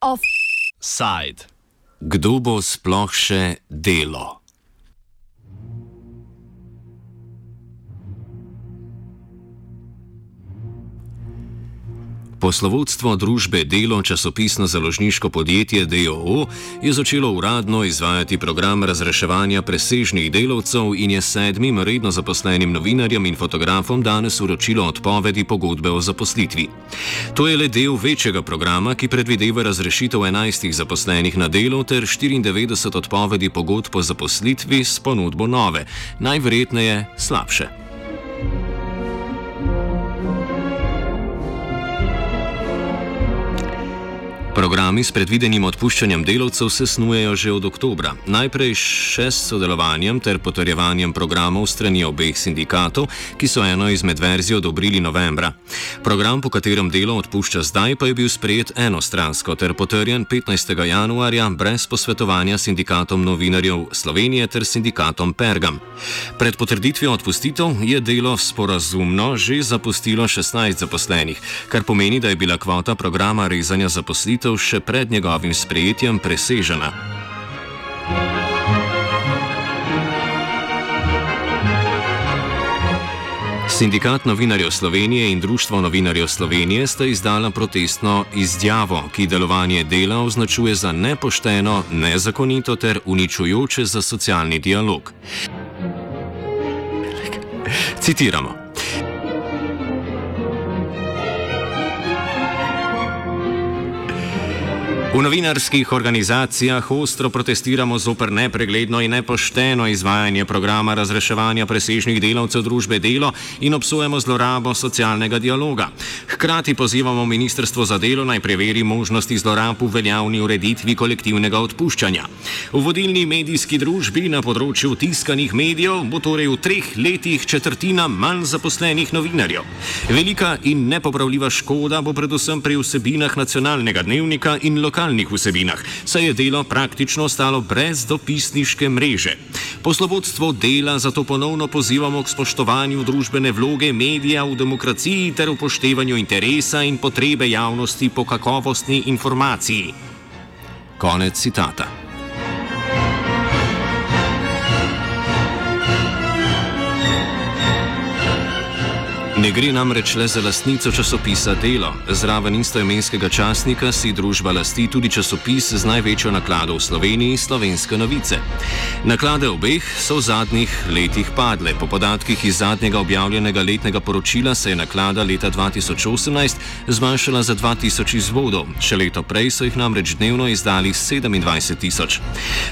Offside. Kdo bo sploh še delo? Poslovodstvo družbe Delo, časopisno založniško podjetje DOO, je začelo uradno izvajati program razreševanja presežnih delavcev in je sedmim redno zaposlenim novinarjem in fotografom danes uročilo odpovedi pogodbe o zaposlitvi. To je le del večjega programa, ki predvideva razrešitev 11 zaposlenih na delu ter 94 odpovedi pogodb o zaposlitvi s ponudbo nove, najverjetneje slabše. Programi s predvidenim odpuščanjem delavcev se snujejo že od oktobra. Najprej še s sodelovanjem ter potrjevanjem programov strani obeh sindikatov, ki so eno izmed verzij odobrili novembra. Program, po katerem delo odpušča zdaj, pa je bil sprejet enostransko ter potrjen 15. januarja brez posvetovanja sindikatom novinarjev Slovenije ter sindikatom Pergam. Pred potrditvijo odpustitev je delo sporazumno že zapustilo 16 zaposlenih, kar pomeni, da je bila kvota programa rezanja zaposlitev volitev še pred njegovim sprejetjem presežena. Sindikat novinarjev Slovenije in Društvo novinarjev Slovenije sta izdala protestno izjavo, ki delovanje dela označuje za nepošteno, nezakonito ter uničujoče za socialni dialog. Citiramo. V novinarskih organizacijah ostro protestiramo zoper nepregledno in nepošteno izvajanje programa razreševanja presežnih delavcev družbe delo in obsojamo zlorabo socialnega dialoga. Hkrati pozivamo Ministrstvo za delo naj preveri možnosti zlorab v veljavni ureditvi kolektivnega odpuščanja. V vodilni medijski družbi na področju tiskanih medijev bo torej v treh letih četrtina manj zaposlenih novinarjev. Velika in nepopravljiva škoda bo predvsem pri vsebinah nacionalnega dnevnika in lokalnega lokalnih vsebinah, saj je delo praktično ostalo brez dopisniške mreže. Poslovodstvo dela zato ponovno pozivamo k spoštovanju družbene vloge medija v demokraciji ter upoštevanju interesa in potrebe javnosti po kakovostni informaciji. Konec citata. Ne gre namreč le za lastnico časopisa Delo. Zraven istoimenskega časnika si družba lasti tudi časopis z največjo naklado v Sloveniji, Slovenske novice. Naklade obeh so v zadnjih letih padle. Po podatkih iz zadnjega objavljenega letnega poročila se je naklada leta 2018 zmanjšala za 2000 izvodov, še leto prej so jih namreč dnevno izdali 27 tisoč.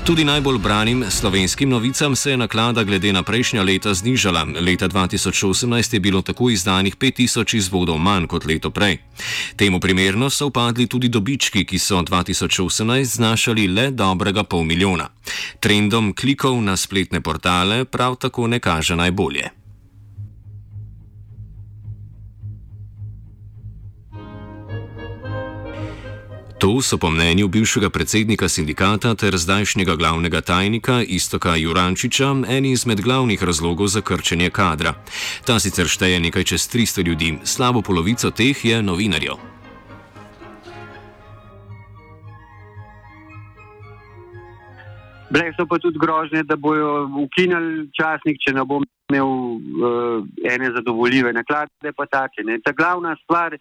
Tudi najbolj branim slovenskim novicam se je naklada glede na prejšnja leta znižala. Leta 2018 je bilo tako izdaljeno izdanih 5000 izvodov manj kot leto prej. Temu primerno so upadli tudi dobički, ki so 2018 znašali le dobrega pol milijona. Trendom klikov na spletne portale prav tako ne kaže najbolje. To so po mnenju bivšega predsednika sindikata ter zdajšnjega glavnega tajnika Istoka Jurančiča eni izmed glavnih razlogov za krčenje kadra. Ta sicer šteje nekaj čez 300 ljudi, slabo polovico teh je novinarjev. Bile so pa tudi grožnje, da bojo ukinili časnik, če ne bom imel uh, ene zadovoljive naklade, pa take. Ne. Ta glavna stvar je,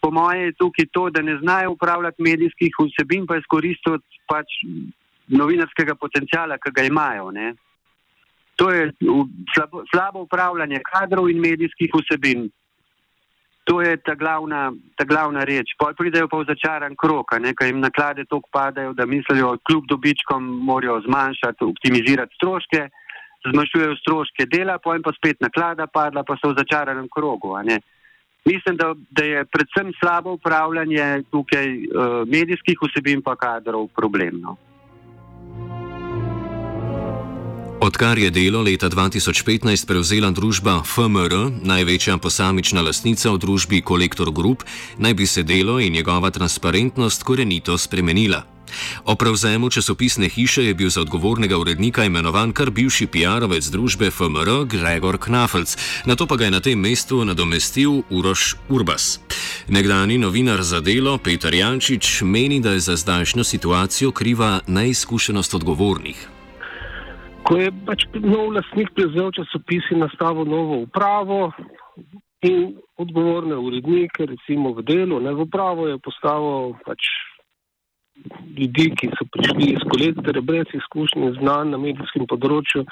po moje je tukaj to, da ne znajo upravljati medijskih vsebin, pa izkoristiti pač novinarskega potencijala, ki ga imajo. Ne. To je slabo, slabo upravljanje kadrov in medijskih vsebin. To je ta glavna, ta glavna reč. Poj pridejo pa v začaran krok, ker jim naklade toliko padajo, da mislijo, kljub dobičkom morajo zmanjšati, optimizirati stroške, zmanjšujejo stroške dela, pojem pa spet naklada padla, pa so v začaranem krogu. Mislim, da, da je predvsem slabo upravljanje tukaj uh, medijskih vsebin pa kadrov problemno. Odkar je delo leta 2015 prevzela družba FMR, največja posamična lastnica v družbi Kolektor Group, naj bi se delo in njegova transparentnost korenito spremenila. O prevzemu časopisne hiše je bil za odgovornega urednika imenovan kar bivši PR-ovec družbe FMR Gregor Knafelc, na to pa ga je na tem mestu nadomestil Uroš Urbas. Nekdani novinar za delo Peter Jančič meni, da je za zdajšnjo situacijo kriva neizkušenost odgovornih. Ko je pač nov lasnik prevzel časopis in nastavil novo upravo in odgovorne urednike, recimo v delu, ne v upravo, je postavil pač ljudi, ki so prišli iz kolektorja, brez izkušnje in znanj na medijskem področju.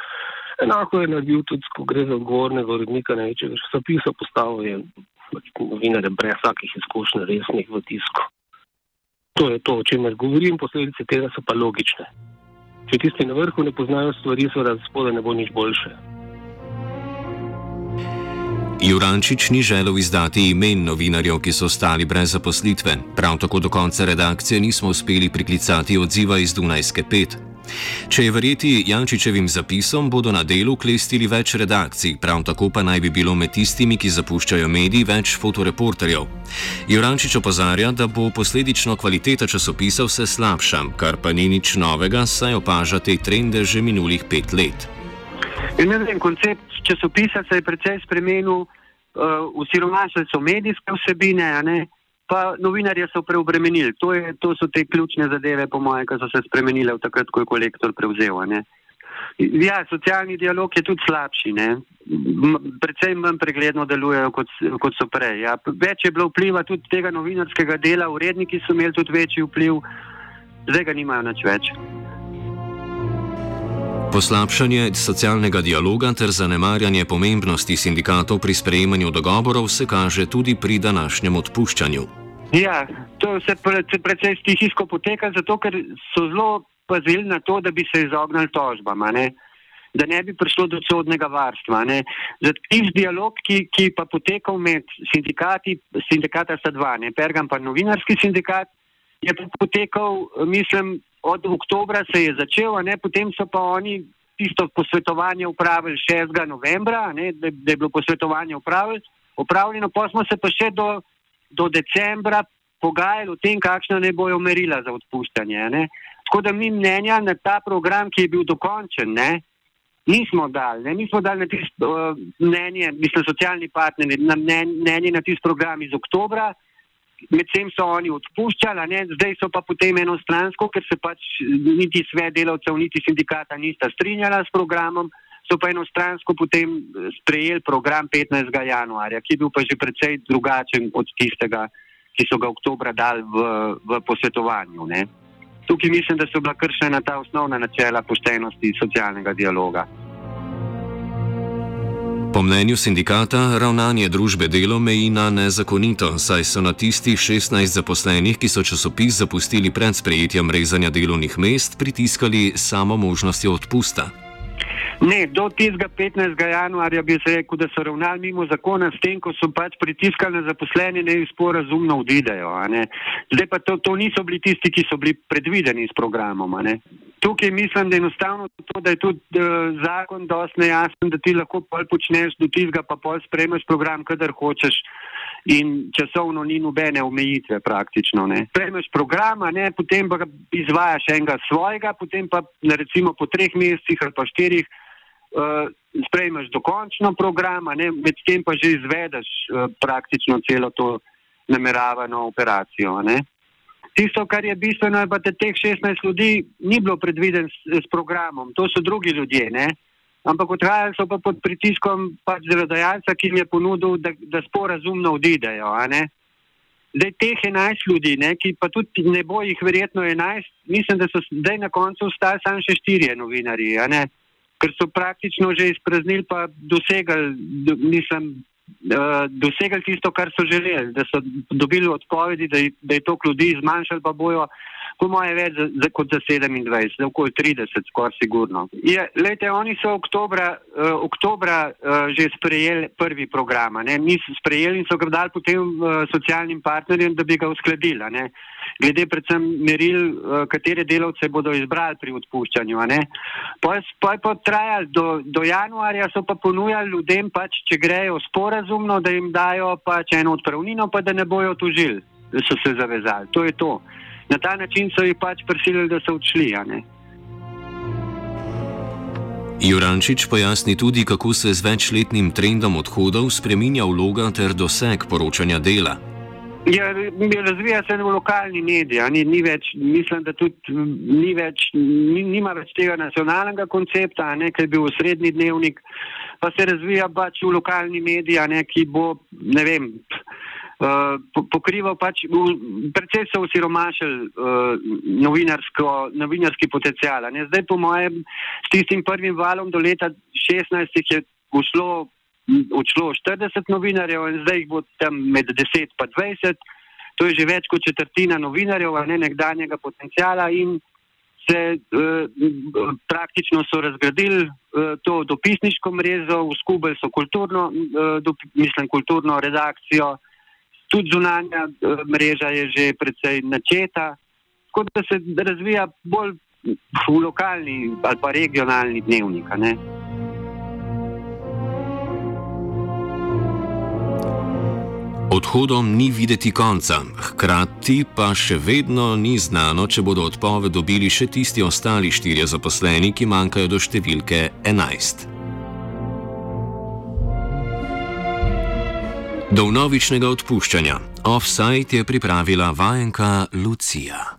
Enako je naredil tudi, ko gre za odgovornega urednika največjega časopisa, postavil je pač novinarje brez vsakih izkušenj resnih v tisku. To je to, o čemer govorim, posledice tega so pa logične. Če tisti na vrhu ne poznajo stvari, so razpode ne bo nič boljše. Jurančič ni želel izdati imen novinarjev, ki so ostali brez zaposlitve. Prav tako do konca redakcije nismo uspeli priklicati odziva iz Dunajske 5. Če je verjeti Jančičevim zapisom, bodo na delu klestili več redakcij, prav tako pa naj bi bilo med tistimi, ki zapuščajo mediji, več fotoreporterjev. Jurančič opozarja, da bo posledično kvaliteta časopisa vse slabša, kar pa ni nič novega, saj opaža te trende že minulih pet let. In ne vem, koncept časopisa se je precej spremenil, uh, osiromašili so medijske vsebine, pa novinarje so preobremenili. To, je, to so te ključne zadeve, po mojem, ki so se spremenile v takrat, ko je kolektor prevzel. Ja, socialni dialog je tudi slabši, ne? predvsem manj pregledno delujejo, kot, kot so prej. Ja. Več je bilo vpliva tudi tega novinarskega dela, uredniki so imeli tudi večji vpliv, zdaj ga nimajo nič več. Poslabšanje socialnega dialoga ter zanemarjanje pomembnosti sindikatov pri sprejemanju dogovorov se kaže tudi pri današnjem odpuščanju. Ja, to se precej stihijsko poteka, zato ker so zelo pazili na to, da bi se izognili tožbam, ne? da ne bi prišlo do sodnega varstva. Tisti dialog, ki, ki pa potekal med sindikati, sindikata sta dva, ne? Pergam pa novinarski sindikat, je potekal, mislim, od oktobra se je začel, ne, potem so pa oni tisto posvetovanje upravili 6. novembra, ne, da, da je bilo posvetovanje upravljeno, pa smo se pa še do, do decembra pogajali o tem, kakšna ne bojo merila za odpuščanje. Ne. Tako da mi mnenja na ta program, ki je bil dokončen, ne, nismo dali. Ne, nismo dali na tisto uh, mnenje, mislim, socialni partneri, na mnenje na tisto program iz oktobra medtem so oni odpuščali, ne? zdaj so pa potem enostransko, ker se pač niti svet delavcev, niti sindikata nista strinjala s programom, so pa enostransko potem sprejeli program 15. januarja, ki je bil pa že precej drugačen od tistega, ki so ga oktobra dali v, v posvetovanju. Ne? Tukaj mislim, da so bila kršena ta osnovna načela poštenosti socialnega dialoga. Po mnenju sindikata ravnanje družbe delo meji na nezakonito, saj so na tistih 16 zaposlenih, ki so časopis zapustili pred sprejetjem rezanja delovnih mest, pritiskali samo možnostjo odpusta. Ne, do tistega 15. januarja bi se rekel, da so ravnali mimo zakona s tem, ko so pač pritiskali na zaposlene, da jih sporazumno odidejo. Zdaj pa to, to niso bili tisti, ki so bili predvideni s programom. Tukaj mislim, da je enostavno to, da je tudi uh, zakon dosti nejasen, da ti lahko pol počneš do tizga, pa pol spremeš program, kadar hočeš in časovno ni nobene omejitve praktično. Ne. Spremeš programa, ne, potem pa izvajaš enega svojega, potem pa recimo po treh mesecih ali pa štirih uh, spremeš dokončno programa, ne, medtem pa že izvedeš uh, praktično celo to nameravano operacijo. Ne. Tisto, kar je bistveno, je pa, da teh 16 ljudi ni bilo predviden s, s programom, to so drugi ljudje, ne? Ampak odhajali so pa pod pritiskom pač delodajalca, ki jim je ponudil, da, da sporazumno odidejo. Zdaj teh 11 ljudi, ne, ki pa tudi ne bo jih verjetno 11, mislim, da so zdaj na koncu ostali samo še štirje novinari, ker so praktično že izpraznili pa dosegali, mislim, uh, dosegali tisto, kar so želeli, da so dobili odpovedi, da, da je to ljudi zmanjšali, pa bojo, po moje, več za, za, kot za 27, za okoli 30, skoraj sigurno. Je, lejte, oni so oktobra, uh, oktobra uh, že sprejeli prvi program, mi smo sprejeli in so ga dali potem uh, socialnim partnerjem, da bi ga uskladili glede predvsem meril, eh, katere delavce bodo izbrali pri odpuščanju. Pa je pa trajalo do, do januarja, so pa ponujali ljudem, pač, če grejo sporazumno, da jim dajo pač eno odpravnino, pa da ne bojo tužili, so se zavezali. To je to. Na ta način so jih pač prisilili, da so odšli. Jurančič pojasni tudi, kako se z večletnim trendom odhodov spreminja vloga ter doseg poročanja dela. Ja, razvija se v lokalni mediji, ni, ni več, mislim, da tudi ni več, ni, nima več tega nacionalnega koncepta, ne, ki je bil srednji dnevnik, pa se razvija pač v lokalni mediji, ne, ki bo, ne vem, uh, pokrival pač, predvsej so usiromašili uh, novinarski potencial. Ne. Zdaj, po mojem, s tistim prvim valom do leta 16 je ušlo odšlo 40 novinarjev in zdaj jih bo tam med 10 in 20. To je že več kot četrtina novinarjev, ne nekdanjega potencijala in se eh, praktično so razgradili eh, to dopisniško mrežo, uskubili so kulturno, eh, dop, mislim, kulturno redakcijo, tudi zunanja eh, mreža je že precej načeta, tako da se razvija bolj v lokalni ali pa regionalni dnevnik. Odhodom ni videti konca, hkrati pa še vedno ni znano, če bodo odpoved dobili še tisti ostali štirje zaposleni, ki manjkajo do številke 11. Do novičnega odpuščanja. Offside je pripravila vajenka Lucija.